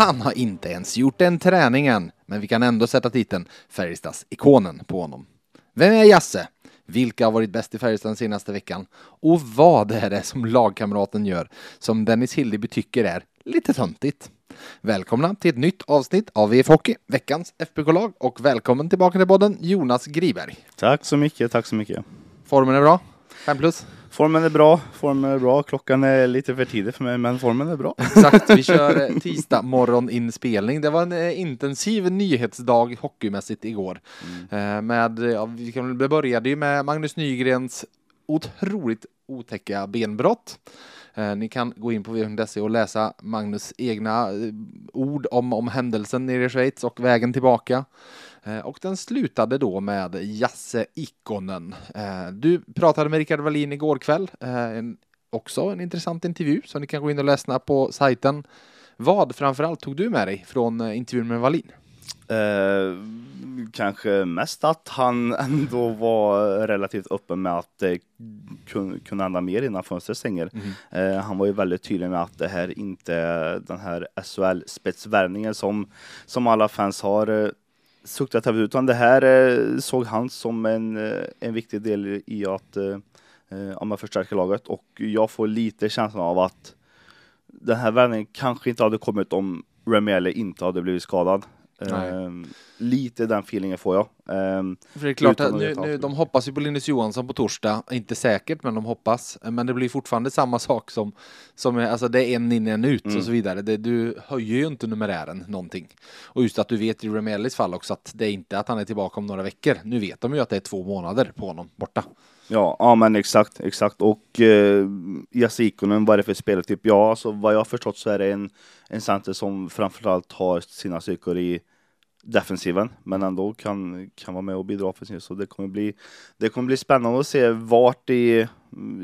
Han har inte ens gjort den träningen, men vi kan ändå sätta titeln Färjestads-ikonen på honom. Vem är Jasse? Vilka har varit bäst i Färjestad den senaste veckan? Och vad är det som lagkamraten gör som Dennis Hildeby tycker är lite töntigt? Välkomna till ett nytt avsnitt av VF Hockey, veckans FBK-lag och välkommen tillbaka till podden Jonas Griberg. Tack så mycket, tack så mycket. Formen är bra? 5 plus? Formen är bra, formen är bra. Klockan är lite för tidigt för mig, men formen är bra. Exakt, vi kör eh, tisdag morgoninspelning. Det var en eh, intensiv nyhetsdag hockeymässigt igår. Mm. Med, ja, det började ju med Magnus Nygrens otroligt otäcka benbrott. Eh, ni kan gå in på www.se och läsa Magnus egna ord om, om händelsen nere i Schweiz och vägen tillbaka. Och den slutade då med Jasse Ikonen. Du pratade med Rickard Wallin igår kväll. En, också en intressant intervju som ni kan gå in och läsa på sajten. Vad framförallt tog du med dig från intervjun med Wallin? Eh, kanske mest att han ändå var relativt öppen med att det kunde, kunde hända mer innan fönstret stänger. Mm. Eh, han var ju väldigt tydlig med att det här inte är den här SHL-spetsvärvningen som, som alla fans har eh, suktat över, utan det här eh, såg han som en, eh, en viktig del i att eh, eh ja, förstärka laget och jag får lite känslan av att den här värvningen kanske inte hade kommit om Remiele inte hade blivit skadad. Um, lite den feelingen får jag. Um, För det är klart, att nu, nu, de hoppas ju på Linus Johansson på torsdag, inte säkert, men de hoppas. Men det blir fortfarande samma sak som, som alltså det är en in, en ut mm. och så vidare. Det, du höjer ju inte numerären någonting. Och just att du vet i Remelis fall också att det är inte att han är tillbaka om några veckor. Nu vet de ju att det är två månader på honom borta. Ja, ja men exakt, exakt. Och eh, Ikonen, vad är det för speltyp? Ja, alltså vad jag har förstått så är det en, en center som framförallt har sina styrkor i defensiven, men ändå kan, kan vara med och bidra offensivt. Så det kommer, bli, det kommer bli spännande att se vart i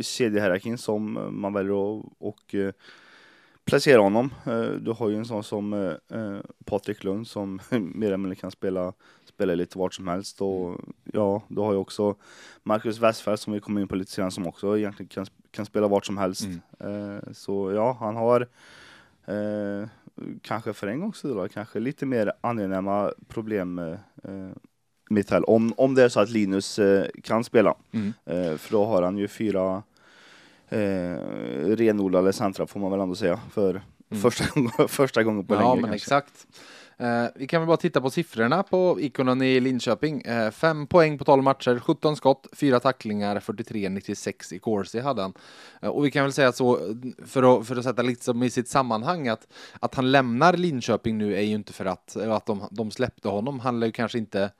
kedjehierarkin som man väljer att och, uh, placera honom. Uh, du har ju en sån som uh, Patrik Lund som mer eller mindre kan spela, spela lite vart som helst. Och ja, du har ju också Marcus Westfall som vi kommer in på lite senare som också egentligen kan, kan spela vart som helst. Mm. så ja, han har kanske för en gångs skull, kanske lite mer angenäma problem eh, Mitell, om, om det är så att Linus eh, kan spela. Mm. Eh, för då har han ju fyra eh, renodlade centra får man väl ändå säga för mm. första, gången, första gången på ja, länge. Ja, men kanske. exakt. Eh, vi kan väl bara titta på siffrorna på ikonen i Linköping. Eh, fem poäng på 12 matcher, 17 skott, fyra tacklingar, 43-96 i Corsi hade han. Eh, och vi kan väl säga så, för att, för att sätta lite som i sitt sammanhang, att, att han lämnar Linköping nu är ju inte för att, att de, de släppte honom. Han lär ju kanske inte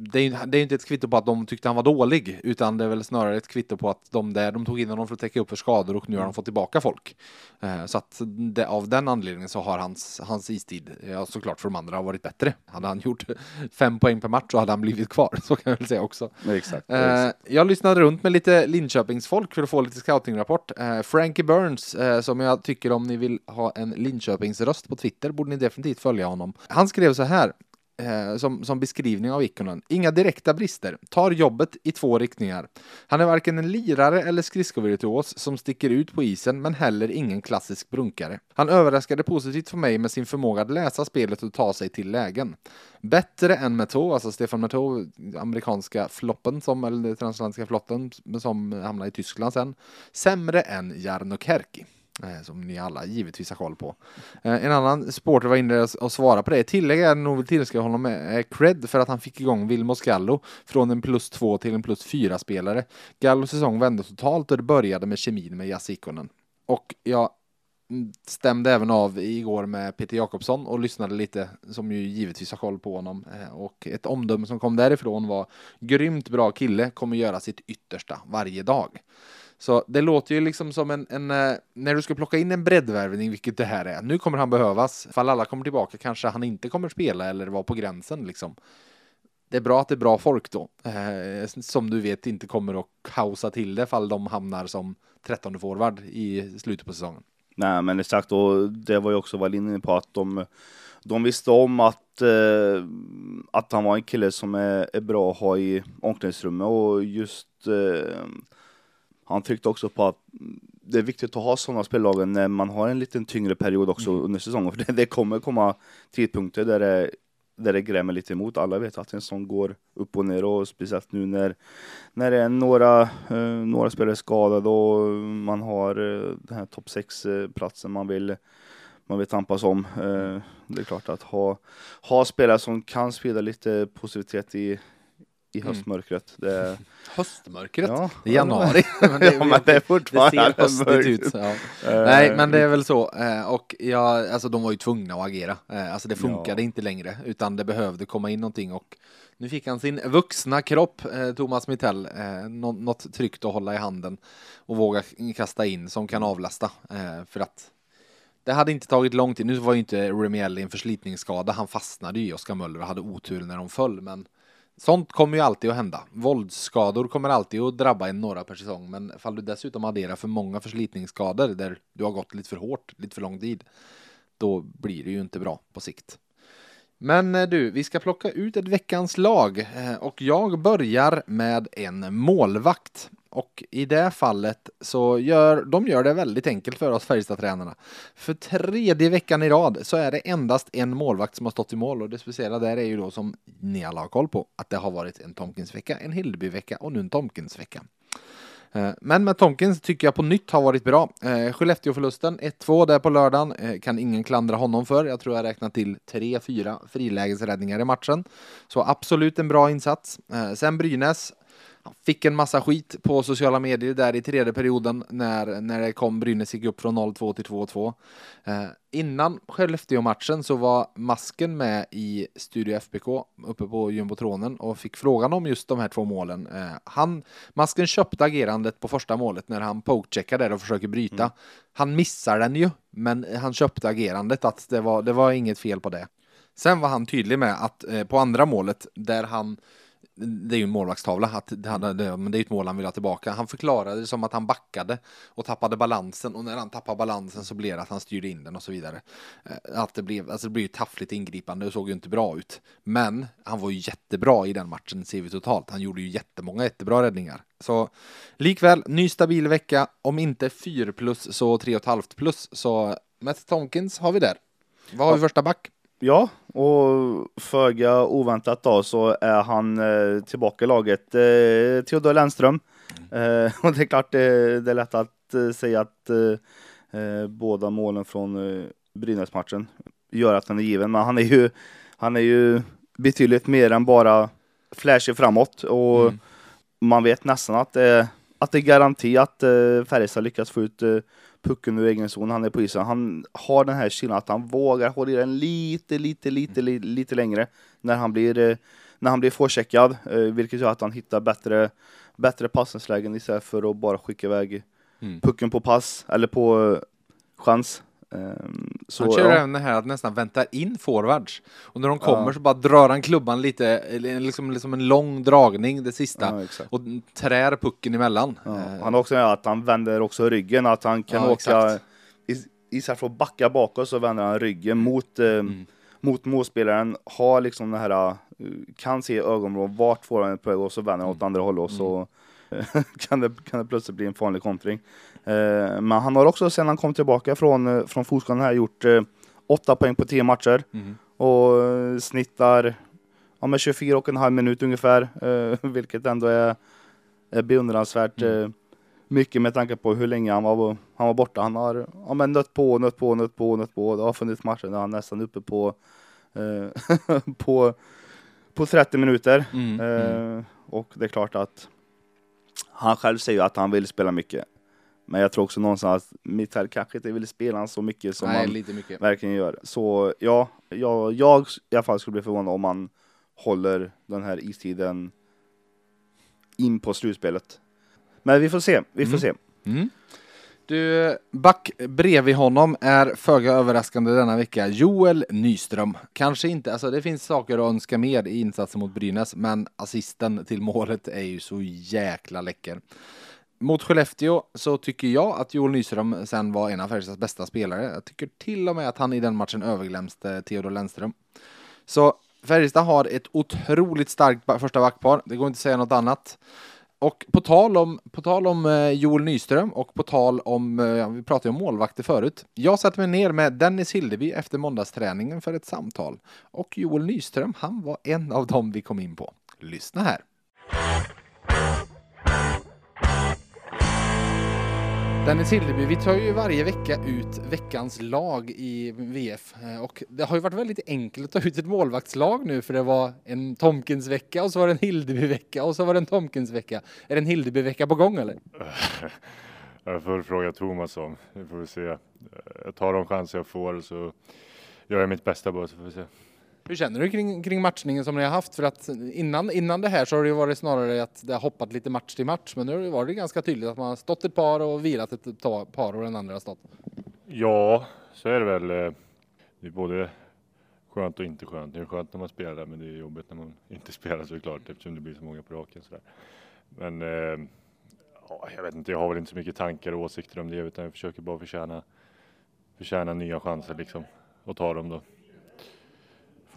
det är, är inte ett kvitto på att de tyckte han var dålig, utan det är väl snarare ett kvitto på att de där, de tog in honom för att täcka upp för skador och nu har de fått tillbaka folk. Eh, så att det, av den anledningen så har hans, hans istid, ja, såklart för de andra, har varit bättre. Hade han gjort fem poäng per match så hade han blivit kvar, så kan jag väl säga också. Exakt, eh, jag lyssnade runt med lite Linköpingsfolk för att få lite scoutingrapport. Eh, Frankie Burns, som jag tycker om ni vill ha en Linköpingsröst på Twitter, borde ni definitivt följa honom. Han skrev så här, eh, som, som beskrivning av Ikonen. Inga direkta brister. Tar jobbet i två riktningar. Han är varken en lirare eller skridskovirtuos som sticker ut på isen, men heller ingen klassisk brunkare. Han överraskade positivt för mig med sin förmåga att läsa spelet och ta sig till lägen. Bättre än Meto, alltså Stefan Meto, amerikanska floppen, som, eller transatlantiska flotten, som hamnade i Tyskland sen. Sämre än Jarno Kerki. Som ni alla givetvis har koll på. Eh, en annan supporter var inne och svarade på det. Tillägg är nog vill tillskriva honom med eh, cred för att han fick igång Vilmos Gallo från en plus två till en plus fyra spelare. Gallos säsong vände totalt och det började med kemin med Jasikonen. Och jag mm, stämde även av igår med Peter Jakobsson och lyssnade lite, som ju givetvis har koll på honom. Eh, och ett omdöme som kom därifrån var grymt bra kille, kommer göra sitt yttersta varje dag. Så det låter ju liksom som en, en eh, när du ska plocka in en breddvärvning, vilket det här är. Nu kommer han behövas. Fall alla kommer tillbaka kanske han inte kommer spela eller vara på gränsen liksom. Det är bra att det är bra folk då, eh, som du vet inte kommer att kaosa till det fall de hamnar som 13 forward i slutet på säsongen. Nej, men exakt, och det var ju också vad inne på att de, de visste om att, eh, att han var en kille som är, är bra att ha i omklädningsrummet och just eh, han tryckte också på att det är viktigt att ha sådana spellagen när man har en liten tyngre period också mm. under säsongen. För det, det, kommer komma tidpunkter där det, där det grämer lite emot. Alla vet att en sån går upp och ner och speciellt nu när, när det är några, eh, några spelare skadade och man har eh, den här topp 6-platsen man vill man vill tampas om. Eh, det är klart att ha, ha spelare som kan sprida lite positivitet i, i mm. höstmörkret. Det... Höstmörkret? Ja. Det är januari. men det, ja, men det är fortfarande det ser höstigt ut. Ja. Uh, Nej, men det är väl så. Uh, och ja, alltså de var ju tvungna att agera. Uh, alltså det funkade ja. inte längre, utan det behövde komma in någonting och nu fick han sin vuxna kropp, Thomas Mittell, något tryggt att hålla i handen och våga kasta in som kan avlasta. för att det hade inte tagit lång tid. Nu var ju inte Remiel i en förslitningsskada. Han fastnade ju i Oskar Möller och hade otur när de föll, men Sånt kommer ju alltid att hända. Våldsskador kommer alltid att drabba en några per säsong, men fall du dessutom adderar för många förslitningsskador där du har gått lite för hårt, lite för lång tid, då blir det ju inte bra på sikt. Men eh, du, vi ska plocka ut ett veckans lag eh, och jag börjar med en målvakt. Och i det fallet så gör de gör det väldigt enkelt för oss Färjestad-tränarna. För tredje veckan i rad så är det endast en målvakt som har stått i mål och det speciella där är ju då som ni alla har koll på att det har varit en Tomkins-vecka, en Hildeby-vecka och nu en Tomkins-vecka. Eh, men med Tomkins tycker jag på nytt har varit bra. Eh, Skellefteå-förlusten 1-2 där på lördagen eh, kan ingen klandra honom för. Jag tror jag räknat till 3-4 frilägesräddningar i matchen. Så absolut en bra insats. Sen Brynäs han fick en massa skit på sociala medier där i tredje perioden när, när det kom Brynäs gick upp från 0-2 till 2-2. Eh, innan Skellefteå-matchen så var Masken med i Studio FBK uppe på jumbotronen och fick frågan om just de här två målen. Eh, han, Masken köpte agerandet på första målet när han pokecheckar där och försöker bryta. Mm. Han missar den ju, men han köpte agerandet att det var, det var inget fel på det. Sen var han tydlig med att eh, på andra målet där han det är ju en målvaktstavla, att det, det, men det är ett mål han vill ha tillbaka. Han förklarade det som att han backade och tappade balansen och när han tappade balansen så blev det att han styrde in den och så vidare. Eh, att det blev, alltså det blev ett taffligt ingripande, det såg ju inte bra ut. Men han var ju jättebra i den matchen ser vi totalt. Han gjorde ju jättemånga jättebra räddningar. Så likväl, ny stabil vecka, om inte 4 plus så 3,5 plus. Så Matt Tomkins har vi där. Vad har vi första back? Ja, och föga oväntat då så är han eh, tillbaka i laget. Eh, Theodor Lennström. Mm. Eh, och det är klart det, det är lätt att eh, säga att eh, eh, båda målen från eh, Brynäs-matchen gör att han är given. Men han är ju, han är ju betydligt mer än bara flashig framåt och mm. man vet nästan att det, att det är garanti att eh, Färjestad lyckas få ut pucken ur egen zon, han är på isen. Han har den här killen att han vågar hålla i den lite, lite, lite, lite, lite längre när han blir, eh, när han blir forecheckad, eh, vilket gör att han hittar bättre, bättre passningslägen istället för att bara skicka iväg mm. pucken på pass eller på eh, chans. Um, så, han kör ja. även det här att nästan väntar in forwards. Och när de kommer ja. så bara drar han klubban lite, liksom, liksom en lång dragning det sista. Ja, och trär pucken emellan. Han har också att han vänder också ryggen, att han kan åka istället för att backa bakåt så vänder han ryggen mot, eh, mm. mot målspelaren, har liksom den här, eh, kan se ögonvrån vart får han är på väg och så vänder han åt mm. andra hållet och så mm. kan, det, kan det plötsligt bli en farlig kontring. Eh, men han har också sedan han kom tillbaka från, eh, från fotskadan här gjort eh, åtta poäng på tio matcher mm. och snittar ja, med 24 och en halv minut ungefär, vilket ändå är, är beundransvärt mm. mycket med tanke på hur länge han var, han var borta. Han har ja, men nött på, nött på, nött på, nött på. Det har funnits matcher där han nästan uppe på, på, på 30 minuter. Mm. Mm. Och det är klart att han själv säger att han vill spela mycket. Men jag tror också någonstans att Mitell kanske inte vill spela så mycket som Nej, man mycket. verkligen gör. Så ja, jag, jag i alla fall skulle bli förvånad om man håller den här istiden in på slutspelet. Men vi får se, vi får mm. se. Du, back bredvid honom är föga överraskande denna vecka Joel Nyström. Kanske inte, alltså det finns saker att önska mer i insatsen mot Brynäs, men assisten till målet är ju så jäkla läcker. Mot Skellefteå så tycker jag att Joel Nyström sen var en av Färjestads bästa spelare. Jag tycker till och med att han i den matchen överglänste Theodor Lennström. Så Färjestad har ett otroligt starkt första backpar, det går inte att säga något annat. Och på tal om, på tal om eh, Joel Nyström och på tal om, eh, vi pratade ju om målvakter förut. Jag satte mig ner med Dennis Hildeby efter måndagsträningen för ett samtal. Och Joel Nyström, han var en av dem vi kom in på. Lyssna här. Dennis Hildeby, vi tar ju varje vecka ut veckans lag i VF eh, och det har ju varit väldigt enkelt att ta ut ett målvaktslag nu för det var en Tomkins-vecka och så var det en Hildeby-vecka och så var det en Tomkins-vecka. Är det en Hildeby-vecka på gång eller? Jag får fråga Thomas om. Vi får se. Jag tar de chanser jag får så gör jag mitt bästa bara så får vi se. Hur känner du kring, kring matchningen som ni har haft? För att innan, innan det här så har det ju varit snarare att det har hoppat lite match till match men nu har det varit ganska tydligt att man har stått ett par och vilat ett par och den andra har stått. Ja, så är det väl. Eh, det är både skönt och inte skönt. Det är skönt när man spelar men det är jobbigt när man inte spelar såklart eftersom det blir så många på raken. Sådär. Men eh, ja, jag vet inte, jag har väl inte så mycket tankar och åsikter om det utan jag försöker bara förtjäna, förtjäna nya chanser liksom och ta dem då.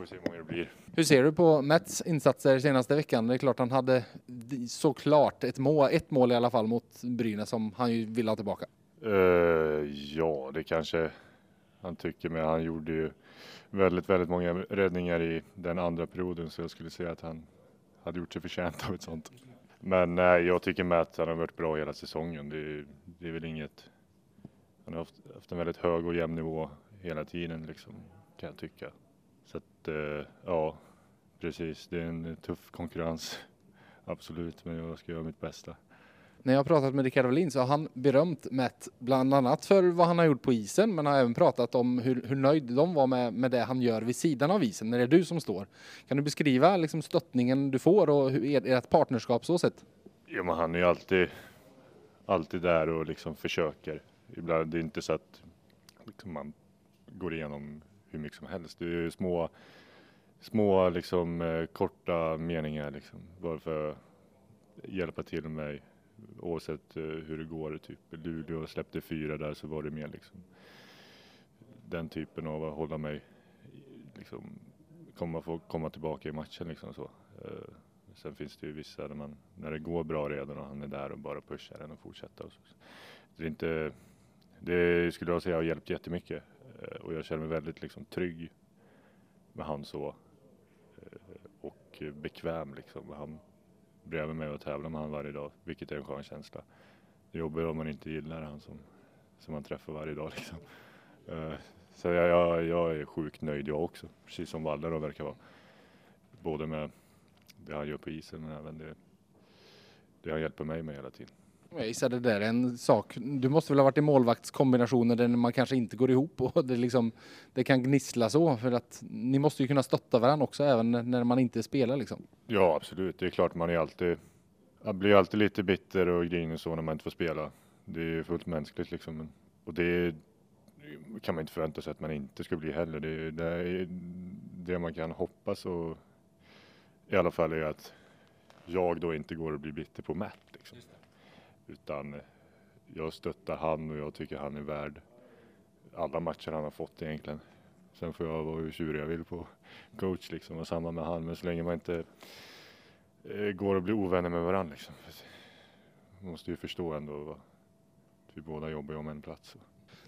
Får se hur många det blir. Hur ser du på Mets insatser senaste veckan? Det är klart han hade såklart ett mål, ett mål i alla fall mot Brynäs som han ju ville ha tillbaka. Eh, ja, det kanske han tycker, men han gjorde ju väldigt, väldigt många räddningar i den andra perioden så jag skulle säga att han hade gjort sig förtjänt av ett sånt. Men nej, jag tycker med att han har varit bra hela säsongen. Det, är- det är väl inget. Han har haft, haft en väldigt hög och jämn nivå hela tiden liksom, kan jag tycka. Att eh, ja, precis. Det är en tuff konkurrens. Absolut, men jag ska göra mitt bästa. När jag har pratat med Rickard Wallin så har han berömt Matt bland annat för vad han har gjort på isen men har även pratat om hur, hur nöjd de var med, med det han gör vid sidan av isen när det är du som står. Kan du beskriva liksom stöttningen du får och hur er, ert partnerskap så sett? Ja, men han är ju alltid, alltid där och liksom försöker. Ibland, det är inte så att liksom, man går igenom hur mycket som helst. Det är ju små, små liksom, eh, korta meningar liksom, bara för att hjälpa till mig oavsett eh, hur det går. Typ Luleå släppte fyra där så var det mer liksom den typen av att hålla mig liksom komma, få komma tillbaka i matchen liksom så. Eh, Sen finns det ju vissa där man, när det går bra redan och han är där och bara pushar den och fortsätter. Och så. Det är inte, det skulle jag säga har hjälpt jättemycket Eh, och jag känner mig väldigt liksom trygg med han så eh, och bekväm liksom. Han bredvid mig och tävlar med han varje dag, vilket är en skön känsla. Det är om man inte gillar han som, som man träffar varje dag liksom. Eh, Så jag, jag, jag är sjukt nöjd jag också, precis som Valle då verkar vara. Både med det han gör på isen men även det, det han hjälper mig med hela tiden. Jag gissar det där är en sak. Du måste väl ha varit i målvaktskombinationer där man kanske inte går ihop och det, liksom, det kan gnissla så för att ni måste ju kunna stötta varandra också även när man inte spelar liksom. Ja absolut, det är klart man är alltid, man blir alltid lite bitter och grinig så när man inte får spela. Det är ju fullt mänskligt liksom. Och det kan man inte förvänta sig att man inte ska bli heller. Det, är- det, är, det man kan hoppas och i alla fall är att jag då inte går och blir bitter på Matt. Liksom. Utan jag stöttar han och jag tycker han är värd alla matcher han har fått egentligen. Sen får jag vara hur tjurig jag vill på coach liksom och samma med han. Men så länge man inte eh, går och blir ovänner med varandra liksom. Man måste ju förstå ändå vad vi båda jobbar om en plats.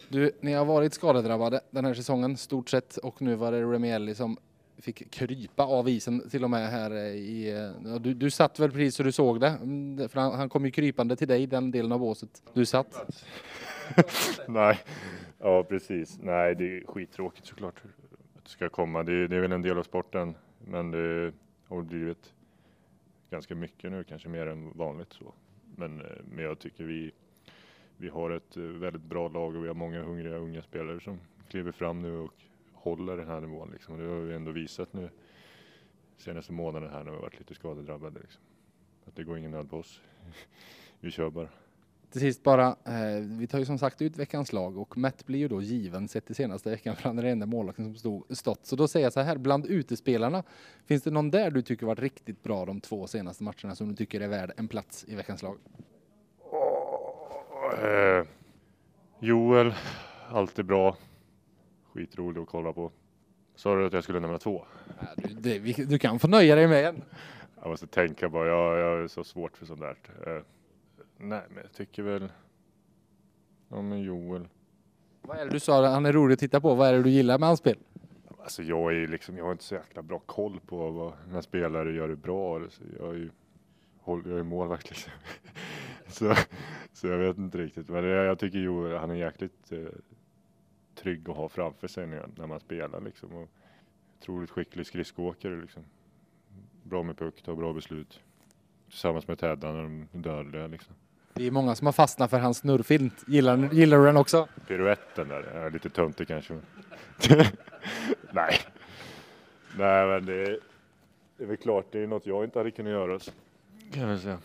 Du, ni har varit skadedrabbade den här säsongen stort sett och nu var det Remielli som fick krypa av isen till och med här eh, i... Eh, du, du satt väl precis så du såg mm, det? För han, han kom ju krypande till dig den delen av båset. Du satt. Nej, ja precis. Nej, det är skittråkigt såklart att det ska komma. Det är, det är väl en del av sporten, men det har blivit ganska mycket nu, kanske mer än vanligt så. Men, eh, men jag tycker vi, vi har ett väldigt bra lag och vi har många hungriga unga spelare som kliver fram nu och håller den här nivån liksom. Och det har vi ändå visat nu senaste månaden här när vi varit lite skadedrabbade liksom. Att det går ingen nöd på oss. vi kör bara. till sist bara, eh, vi tar ju som sagt ut veckans lag och Matt blir ju då given sett till senaste veckan för han är den enda målvakten som stod, stått. Så då säger jag så här, bland utespelarna, finns det någon där du tycker varit riktigt bra de två senaste matcherna som du tycker är värd en plats i veckans lag? Eh, Joel, alltid bra. Skitrolig att kolla på. Sa du att jag skulle nämna två? Ja, Du, det, vi- du kan få nöja dig med en. Jag måste tänka bara, jag, jag är så svårt för sånt där. Eh, nej, men jag tycker väl... Ja, men Joel. Vad är det du sa, han är rolig att titta på, vad är det du gillar med hans spel? Alltså jag är liksom, jag har inte så jäkla bra koll på vad när spelare gör det bra. Så Jag är ju jag är målvakt liksom. så, så jag vet inte riktigt. Men jag, jag tycker Joel, han är jäkligt eh, trygg att ha framför sig när, när man spelar liksom. Och otroligt skicklig skridskoåkare liksom. Bra med puck, tar bra beslut. Tillsammans med Tedda när de dödliga liksom. Det är många som har fastnat för hans snurrfint. Gillar, gillar du den också? Piruetten där, är lite töntig kanske. Nej. Nej men det är, det är väl klart, det är något jag inte hade kunnat göra. så Kan jag säga.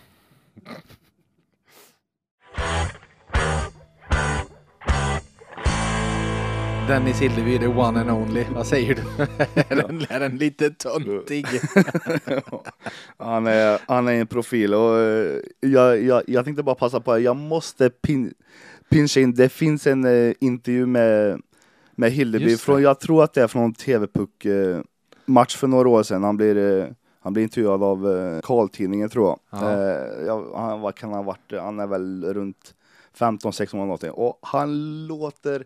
Dennis Hildeby, the one and only. Vad säger du? den, är den lite töntig? Han är, han är en profil och eh, jag, jag, jag tänkte bara passa på, jag måste pin, pincha in, det finns en eh, intervju med, med det. från, jag tror att det är från TV-puck eh, match för några år sedan. Han blir, eh, han blir intervjuad av eh, Karl-tidningen tror jag. Ja. Eh, jag han, vad kan han ha varit? Han är väl runt 15-16 år någonting. Och han låter,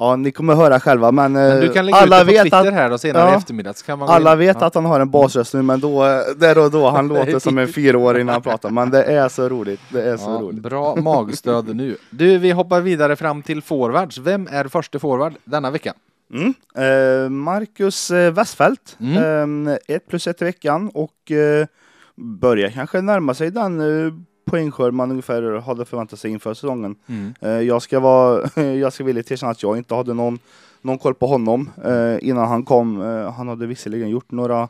ja ni kommer höra själva men, eh, Men du kan lägga alla ut det på vet att här senare i Ja. eftermiddag så kan man alla in. vet Ja. att han har en basröst nu men då, där och då, han låter som en fyraåring när han pratar. Men det är så roligt. Det är så Ja, roligt. bra magstöd nu. Du, vi hoppar vidare fram till forwards. Vem är första forward denna vecka? Mm. Eh, Marcus eh, Westfeldt, Mm. eh, ett plus ett i veckan och eh, börjar kanske närma sig den eh, poängskörd man ungefär hade förväntat sig inför säsongen. Eh, jag ska vara, jag ska villigt erkänna att jag inte hade någon, någon koll på honom eh, innan han kom. Eh, han hade visserligen gjort några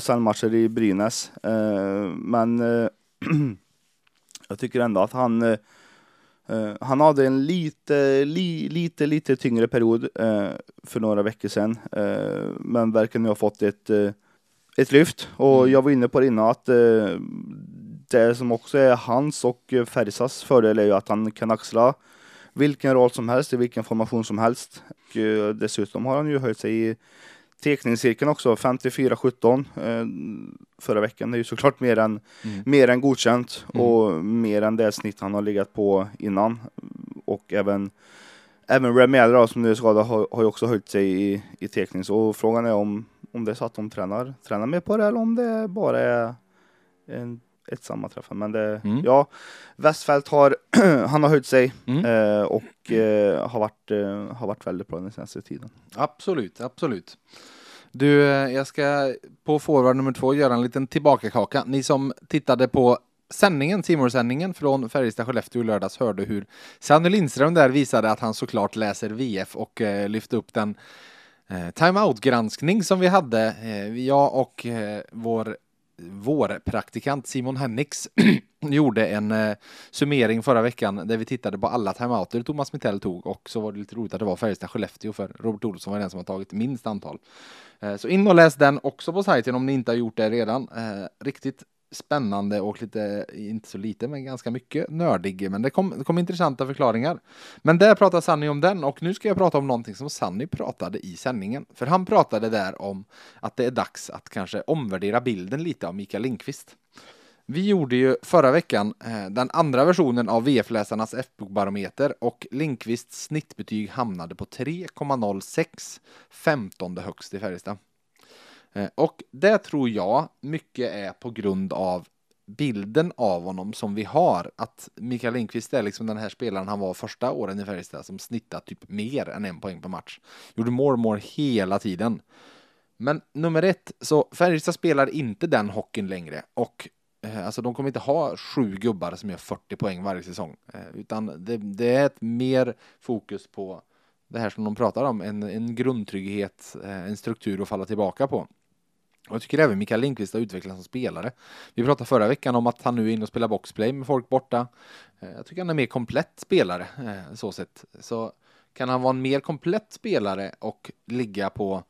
SHL-matcher i Brynäs, men jag tycker ändå att han han hade en lite, li, lite, lite tyngre period för några veckor sedan, men verkar nu ha fått ett, ett lyft. Och Mm. jag var inne på det innan att eh, det som också är hans och eh, Färjestads fördel är ju att han kan axla vilken roll som helst i vilken formation som helst. Och, eh, dessutom har han ju höjt sig i tekningscirkeln också, 54-17 eh, förra veckan. Det är ju såklart mer än, Mm. mer än godkänt Mm. och mer än det snitt han har legat på innan. Och även Även Remy som nu är skadad har, har ju också höjt sig i, i tekning. Så frågan är om, om det är så att de tränar, tränar mer på det eller om det bara är en, ett sammanträffande. Men det, Mm. ja, Westfält har, han har höjt sig Mm. eh, och eh, har, varit, eh, har varit väldigt bra den senaste tiden. Absolut, absolut. Du, eh, jag ska på forward nummer två göra en liten tillbakakaka. Ni som tittade på sändningen, Simor-sändningen från Färjestad-Skellefteå i lördags hörde hur Sanny Lindström där visade att han såklart läser VF och eh, lyfte upp den eh, timeout-granskning som vi hade. Jag och vår vår praktikant Simon Hennix gjorde en eh, summering förra veckan där vi tittade på alla timeouter Thomas Mittell tog och så var det lite roligt att det var Färjestad-Skellefteå för Robert Olsson var den som har tagit minst antal. Eh, så in och läs den också på sajten om ni inte har gjort det redan. Eh, riktigt spännande och lite, inte så lite, men ganska mycket nördig. Men det kom, det kom intressanta förklaringar. Men där pratar Sanny om den och nu ska jag prata om någonting som Sanny pratade i sändningen. För han pratade där om att det är dags att kanske omvärdera bilden lite av Mikael Lindqvist. Vi gjorde ju förra veckan eh, den andra versionen av VF-läsarnas F-bokbarometer och Lindqvists snittbetyg hamnade på 3,06, 15 högst i Färjestad. Eh, och det tror jag mycket är på grund av bilden av honom som vi har. Att Mikael Lindqvist är liksom den här spelaren han var första åren i Färjestad som snittade typ mer än en poäng per match. Gjorde more more hela tiden. Men nummer ett, så Färjestad spelar inte den hockeyn längre och eh, alltså de kommer inte ha sju gubbar som gör 40 poäng varje säsong, eh, utan det, det är ett mer fokus på det här som de pratar om, en, en grundtrygghet, eh, en struktur att falla tillbaka på. Och jag tycker även Mikael Lindqvist har utvecklats som spelare. Vi pratade förra veckan om att han nu är inne och spelar boxplay med folk borta. Eh, jag tycker han är mer komplett spelare eh, så sett. Så kan han vara en mer komplett spelare och ligga på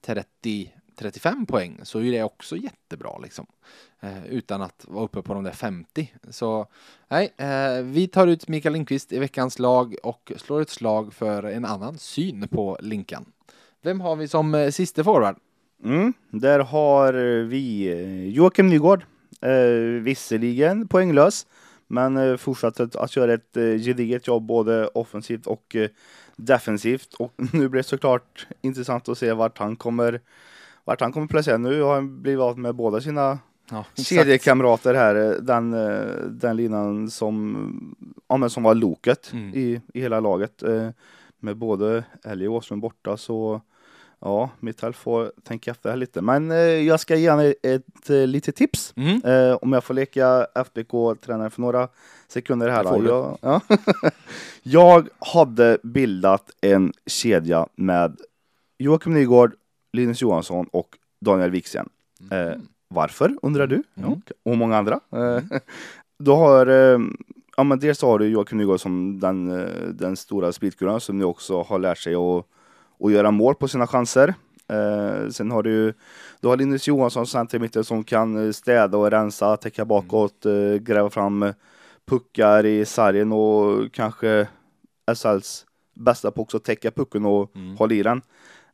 30 35 poäng så är det också jättebra liksom. Eh, utan att vara uppe på de där 50. Så nej, eh, vi tar ut Mikael Lindqvist i veckans lag och slår ett slag för en annan syn på Linkan. Vem har vi som eh, sista forward? Mm, där har vi eh, Joakim Nygård. Eh, visserligen poänglös, men eh, fortsatt att, göra ett eh, gediget jobb både offensivt och eh, defensivt. Och nu blir det såklart intressant att se vart han kommer vart han kommer placera. Nu har han blivit av med båda sina ja, kedjekamrater här. Eh, den, eh, den linan som, ja, men som var loket mm. i, i hela laget. Med både Ellie och Åström borta så Ja, Mittal får tänka efter här lite. Men eh, jag ska ge ett, ett, ett litet tips. Mm. Eh, om jag får leka FBK-tränare för några sekunder här. Jag, ja. jag hade bildat en kedja med Joakim Nygård, Linus Johansson och Daniel Wiksen. Mm. Eh, varför undrar du? Mm. Ja, och många andra. Eh, då har, eh, ja men dels har du Joakim Nygård som den, eh, den stora speedkuren som nu också har lärt sig att, att göra mål på sina chanser. Eh, sen har du, du har Linus Johansson center mitten som kan städa och rensa, täcka bakåt, eh, gräva fram puckar i sargen och kanske SLs bästa på också täcka pucken och mm. hålla i den.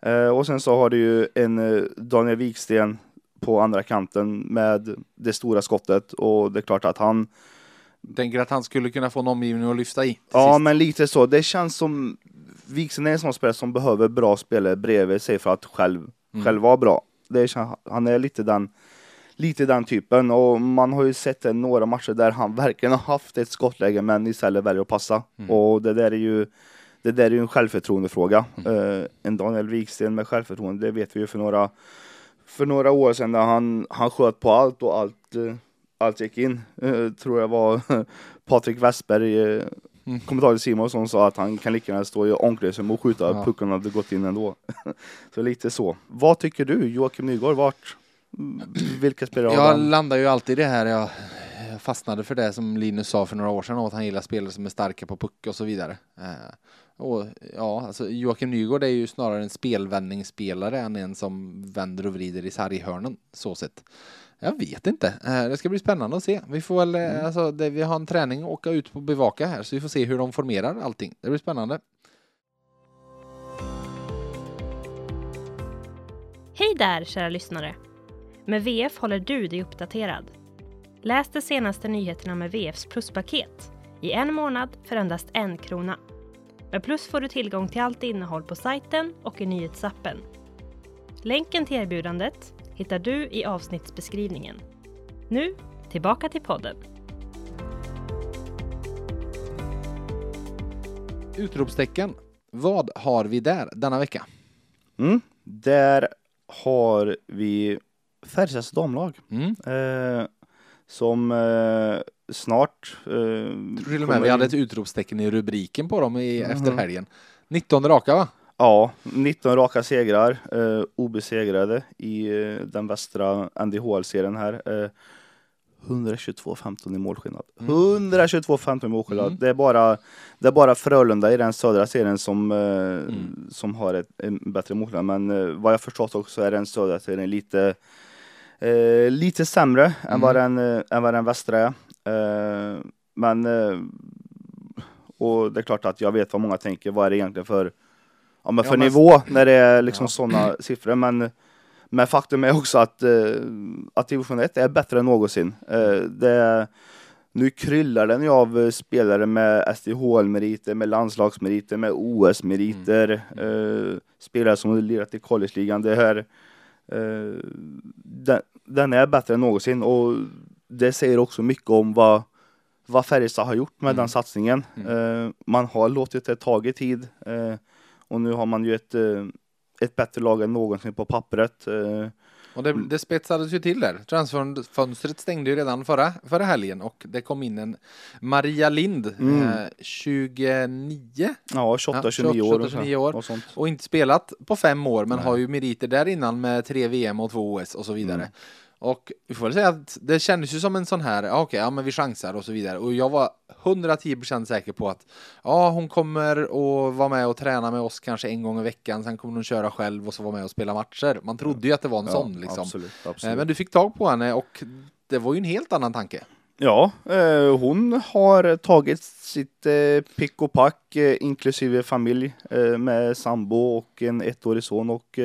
Eh, och sen så har du ju en eh, Daniel Wiksten på andra kanten med det stora skottet och det är klart att han Tänker att han skulle kunna få en omgivning att lyfta i? Ja, sist. men lite så. Det känns som Wiksten är en sån spelare som behöver bra spelare bredvid sig för att själv, mm. själv vara bra. Det är, han är lite den, lite den typen och man har ju sett det några matcher där han verkligen har haft ett skottläge men istället väljer att passa. Mm. Och det där är ju det där är ju en självförtroendefråga. Mm. Uh, en Daniel Wiksten med självförtroende, det vet vi ju för några, för några år sedan när han, han sköt på allt och allt, uh, allt gick in. Uh, tror jag var Patrik Westberg, mm. kommentator Simon som sa att han kan lika gärna stå i omklädningsrummet och skjuta, ja. pucken hade gått in ändå. så lite så. Vad tycker du Joakim Nygård, vart, vilka spelare Jag landar ju alltid i det här, jag fastnade för det som Linus sa för några år sedan, att han gillar spelare som är starka på puck och så vidare. Och ja, alltså Joakim Nygård är ju snarare en spelvändningsspelare än en som vänder och vrider i sarghörnen så sett. Jag vet inte. Eh, det ska bli spännande att se. Vi får väl, eh, mm. alltså, det, vi har en träning att åka ut på och bevaka här, så vi får se hur de formerar allting. Det blir spännande. Hej där, kära lyssnare! Med VF håller du dig uppdaterad. Läs de senaste nyheterna med VFs pluspaket i en månad för endast en krona. Med Plus får du tillgång till allt innehåll på sajten och i nyhetsappen. Länken till erbjudandet hittar du i avsnittsbeskrivningen. Nu, tillbaka till podden. Utropstecken. Vad har vi där denna vecka? Mm, där har vi Färjestads damlag. Mm. Eh, som eh, snart. Eh, till och med vi hade ett utropstecken i rubriken på dem i, mm. efter helgen. 19 raka va? Ja, 19 raka segrar, eh, obesegrade i eh, den västra NDHL-serien här. Eh, 122-15 i målskillnad. Mm. 122-15 i målskillnad. Mm. Det, är bara, det är bara Frölunda i den södra serien som, eh, mm. som har ett, en bättre målskillnad. Men eh, vad jag förstått också är den södra serien lite Eh, lite sämre mm. än, vad den, eh, än vad den västra är. Eh, men eh, och det är klart att jag vet vad många tänker, vad är det egentligen för, ja, men för ja, men... nivå när det är liksom ja. sådana siffror. Men, men faktum är också att, eh, att division 1 är bättre än någonsin. Eh, det, nu kryllar den ju av spelare med SDHL-meriter, med landslagsmeriter, med OS-meriter, mm. eh, spelare som har lirat i college-ligan. Det här, eh, den, den är bättre än någonsin och det säger också mycket om vad, vad Färjestad har gjort med mm. den satsningen. Mm. Uh, man har låtit det ta tid uh, och nu har man ju ett, uh, ett bättre lag än någonsin på pappret. Och det, det spetsades ju till där. Transferfönstret stängde ju redan förra, förra helgen och det kom in en Maria Lind, Mm. eh, 29 Ja, 28, Ja, 29 år. 28, 29 år. Och sånt. och inte spelat på fem år men har ju meriter där innan med tre VM och två OS och så vidare. Mm. Och vi får väl säga att det kändes ju som en sån här, ja, okej, ja men vi chansar och så vidare. Och jag var 110% säker på att ja, hon kommer att vara med och träna med oss kanske en gång i veckan, sen kommer hon köra själv och så vara med och spela matcher. Man trodde ju att det var en sån liksom. Absolut, Eh, absolut. Men du fick tag på henne och det var ju en helt annan tanke. Ja, eh, hon har tagit sitt eh, pick och pack eh, inklusive familj med sambo och en ettårig son och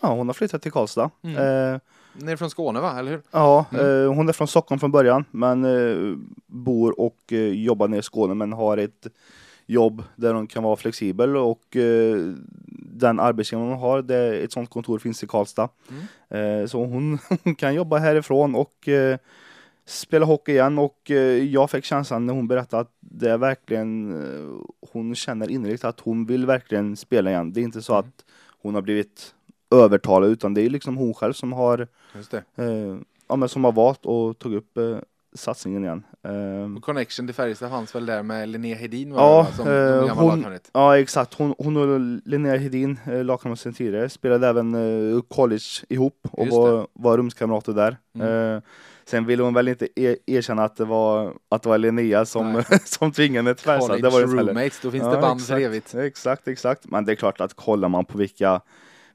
ja, hon har flyttat till Karlstad. Mm. Ner från Skåne va, eller hur? ja, Mm. eh, hon är från Stockholm från början men eh, bor och eh, jobbar nere i Skåne men har ett jobb där hon kan vara flexibel och eh, den arbetsgivaren hon har, det, ett sånt kontor finns i Karlstad. Mm. Eh, så hon, hon kan jobba härifrån och eh, spela hockey igen och jag fick känslan när hon berättade att det är verkligen, hon känner innerligt att hon vill verkligen spela igen. Det är inte så Mm. att hon har blivit övertalad utan det är liksom hon själv som har, Just det. eh, ja, men som har valt och tog upp eh, satsningen igen. Eh, Och connection till Färjestad fanns väl där med Linnea Hedin va, Ja, som, eh, som gammal hon- lagkamrat. Ja exakt, hon, hon och Linnea Hedin, eh, lagkamrat sen tidigare, spelade även eh, college ihop och Just var, var rumskamrater där. Mm. Eh, sen ville hon väl inte e erkänna att det var, att det var Linnea som, som tvingade till Färjestad. College Det var det inte heller. roommates, då finns det band för exakt. evigt. Exakt, exakt. Men det är klart att kollar man på vilka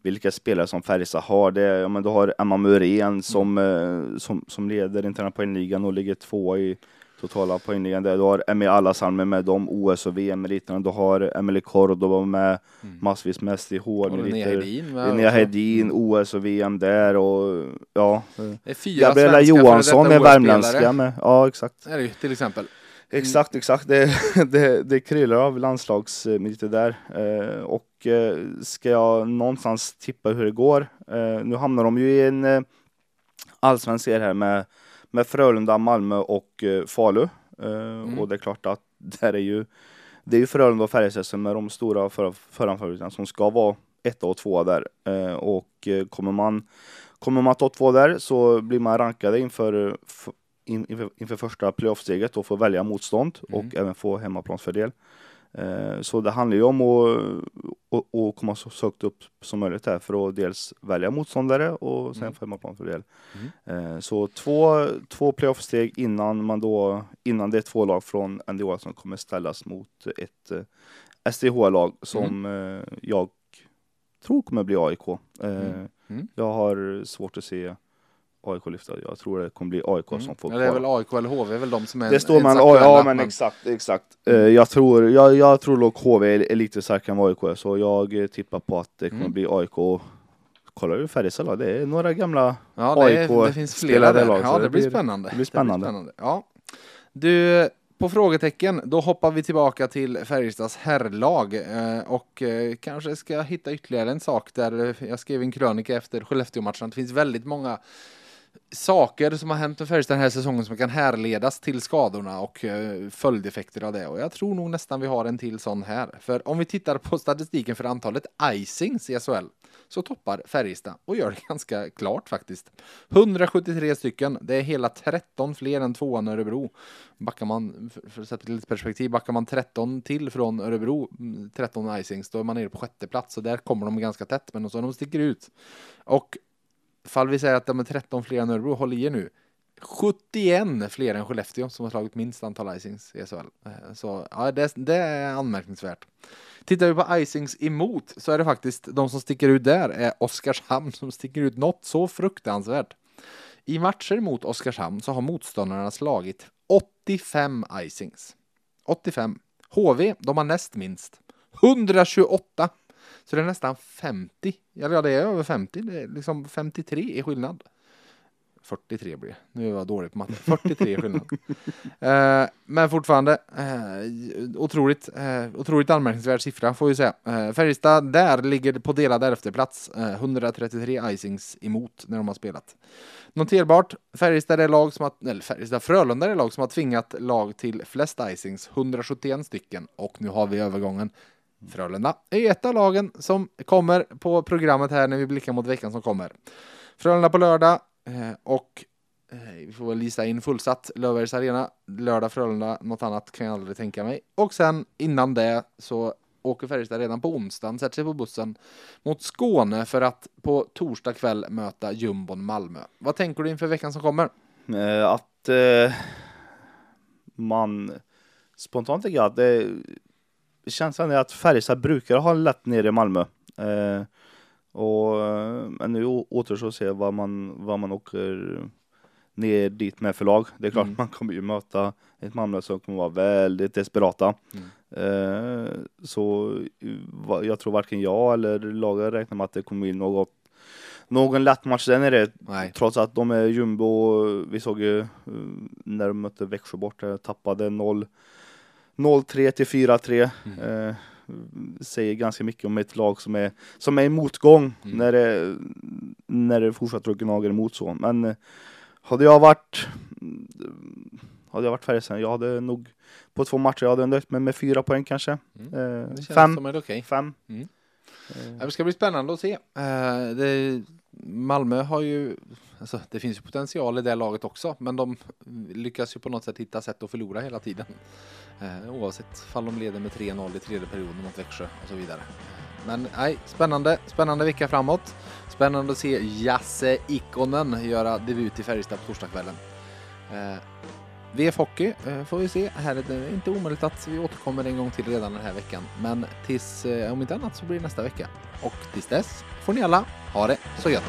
vilka spelare som Färjestad har, det, ja, men du har Emma Muren som, eh, som, som leder interna poängligan och ligger två i totala poängligan. Där. Du har Emmy Alassane med de OS och VM-meriterna. Du har Emelie Cordoba med massvis med Och SDH-meriter. Linnea. Hedin, OS och VM där och ja. Det är fyra Gabriella Johansson är värmländska med. Ja, exakt. Är det till exempel. Exakt, exakt. Det, det, det kryllar av landslagsmeriter där. Eh, och eh, ska jag någonstans tippa hur det går. Eh, nu hamnar de ju i en eh, allsvensk här med, med Frölunda, Malmö och Falu. Eh, Och det är klart att där är ju det är ju Frölunda och Färjestad som är de stora för, förhandsfavoriterna som ska vara etta och tvåa där. Och kommer man Kommer man ta två där så blir man rankade inför, inför, inför första playoffsteget och får välja motstånd och även få hemmaplansfördel. Eh, så det handlar ju om att, att, komma så högt upp som möjligt här för att dels välja motståndare och sen få hemmaplansfördel. Eh, så två, två playoffsteg innan man då, innan det är två lag från NDH som kommer ställas mot ett eh, SDH-lag som eh, jag tror kommer bli AIK. Eh, Mm. Jag har svårt att se AIK lyfta. Jag tror det kommer bli AIK som får Ja, det är väl AIK eller HV är väl de som är Det står man, ens ja, ja men exakt, exakt. Eh, jag tror, jag, jag tror dock HV är, lite starkare än AIK så jag tippar på att det kommer Mm. bli AIK. Kollar du Färjestad då? Det är några gamla Ja, det, är, AIK det lag, Ja, så det, blir spännande. Det blir spännande. Ja. Du, på frågetecken, då hoppar vi tillbaka till Färjestads herrlag eh, och eh, kanske ska hitta ytterligare en sak där jag skrev en krönika efter Skellefteå-matchen. Det finns väldigt många saker som har hänt med Färjestad den här säsongen som kan härledas till skadorna och eh, följdeffekter av det. Och jag tror nog nästan vi har en till sån här. För om vi tittar på statistiken för antalet icings i SHL så toppar Färjestad och gör det ganska klart faktiskt. 173 stycken, det är hela 13 fler än tvåan Örebro. Backar man, för- att sätta lite perspektiv, backar man 13 till från Örebro, mm, 13 icings, då är man nere på sjätte plats. Så där kommer de ganska tätt, men så de sticker ut. Och fall vi säger att de är 13 fler än Örebro, håll i er nu. 71 fler än Skellefteå som har slagit minst antal icings i SHL. Eh, så ja, det, det är anmärkningsvärt. Tittar vi på icings emot så är det faktiskt de som sticker ut där är Oskarshamn som sticker ut något så fruktansvärt. I matcher mot Oskarshamn så har motståndarna slagit 85 icings. 85. HV, de har näst minst. 128. Så det är nästan 50. Ja, ja, det är över 50. Det är liksom 53 i skillnad. 43 blir det. Nu är jag dålig på matte. 43 i skillnad. Eh, men fortfarande eh, otroligt, eh, otroligt anmärkningsvärd siffra får vi säga. Eh, Färjestad där ligger på delad elfteplats. Eh, 133 icings emot när de har spelat. Noterbart, Färjestad är lag som har, eller Färjestad, Frölunda är lag som har tvingat lag till flest icings, 171 stycken. Och nu har vi övergången. Frölunda är ett av lagen som kommer på programmet här när vi blickar mot veckan som kommer. Frölunda på lördag eh, och eh, vi får väl lista in fullsatt Löfbergs Arena. Lördag Frölunda, något annat kan jag aldrig tänka mig. Och sen innan det så åker Färjestad redan på onsdagen, sätter sig på bussen mot Skåne för att på torsdag kväll möta jumbon Malmö. Vad tänker du inför veckan som kommer? Eh, att eh, man spontant tycker jag att det känslan är att Färjestad brukar ha lätt ner i Malmö. Eh, och, eh, men nu å- återstår att se vad man, vad man åker ner dit med för lag. Det är klart Mm. man kommer ju möta ett Malmö som kommer vara väldigt desperata. Mm. Eh, så eh, jag tror varken jag eller laget räknar med att det kommer bli något någon lätt match där nere. Nej. Trots att de är jumbo. Vi såg ju eh, när de mötte Växjö bort, tappade 0 0-3 till 4-3. Mm. Eh, säger ganska mycket om ett lag som är, som är i motgång Mm. när, det, när det fortsätter att gnaga emot så. Men eh, hade jag varit hade jag varit Färjestad, jag hade nog på två matcher, jag hade nöjt mig med fyra poäng kanske. Mm. Eh, fem. som är okej. fem. Mm. Eh, Det ska bli spännande att se. Eh, det, Malmö har ju, alltså, det finns ju potential i det laget också, men de lyckas ju på något sätt hitta sätt att förlora hela tiden. Eh, oavsett fall de leder med 3-0 i tredje perioden mot Växjö och så vidare. Men nej, spännande, spännande vecka framåt. Spännande att se Jasse Ikonen göra debut i Färjestad på torsdagskvällen. Eh, VF Hockey eh, får vi se. Här är det inte omöjligt att vi återkommer en gång till redan den här veckan. Men tills, eh, om inte annat så blir det nästa vecka. Och tills dess får ni alla あれ？そういや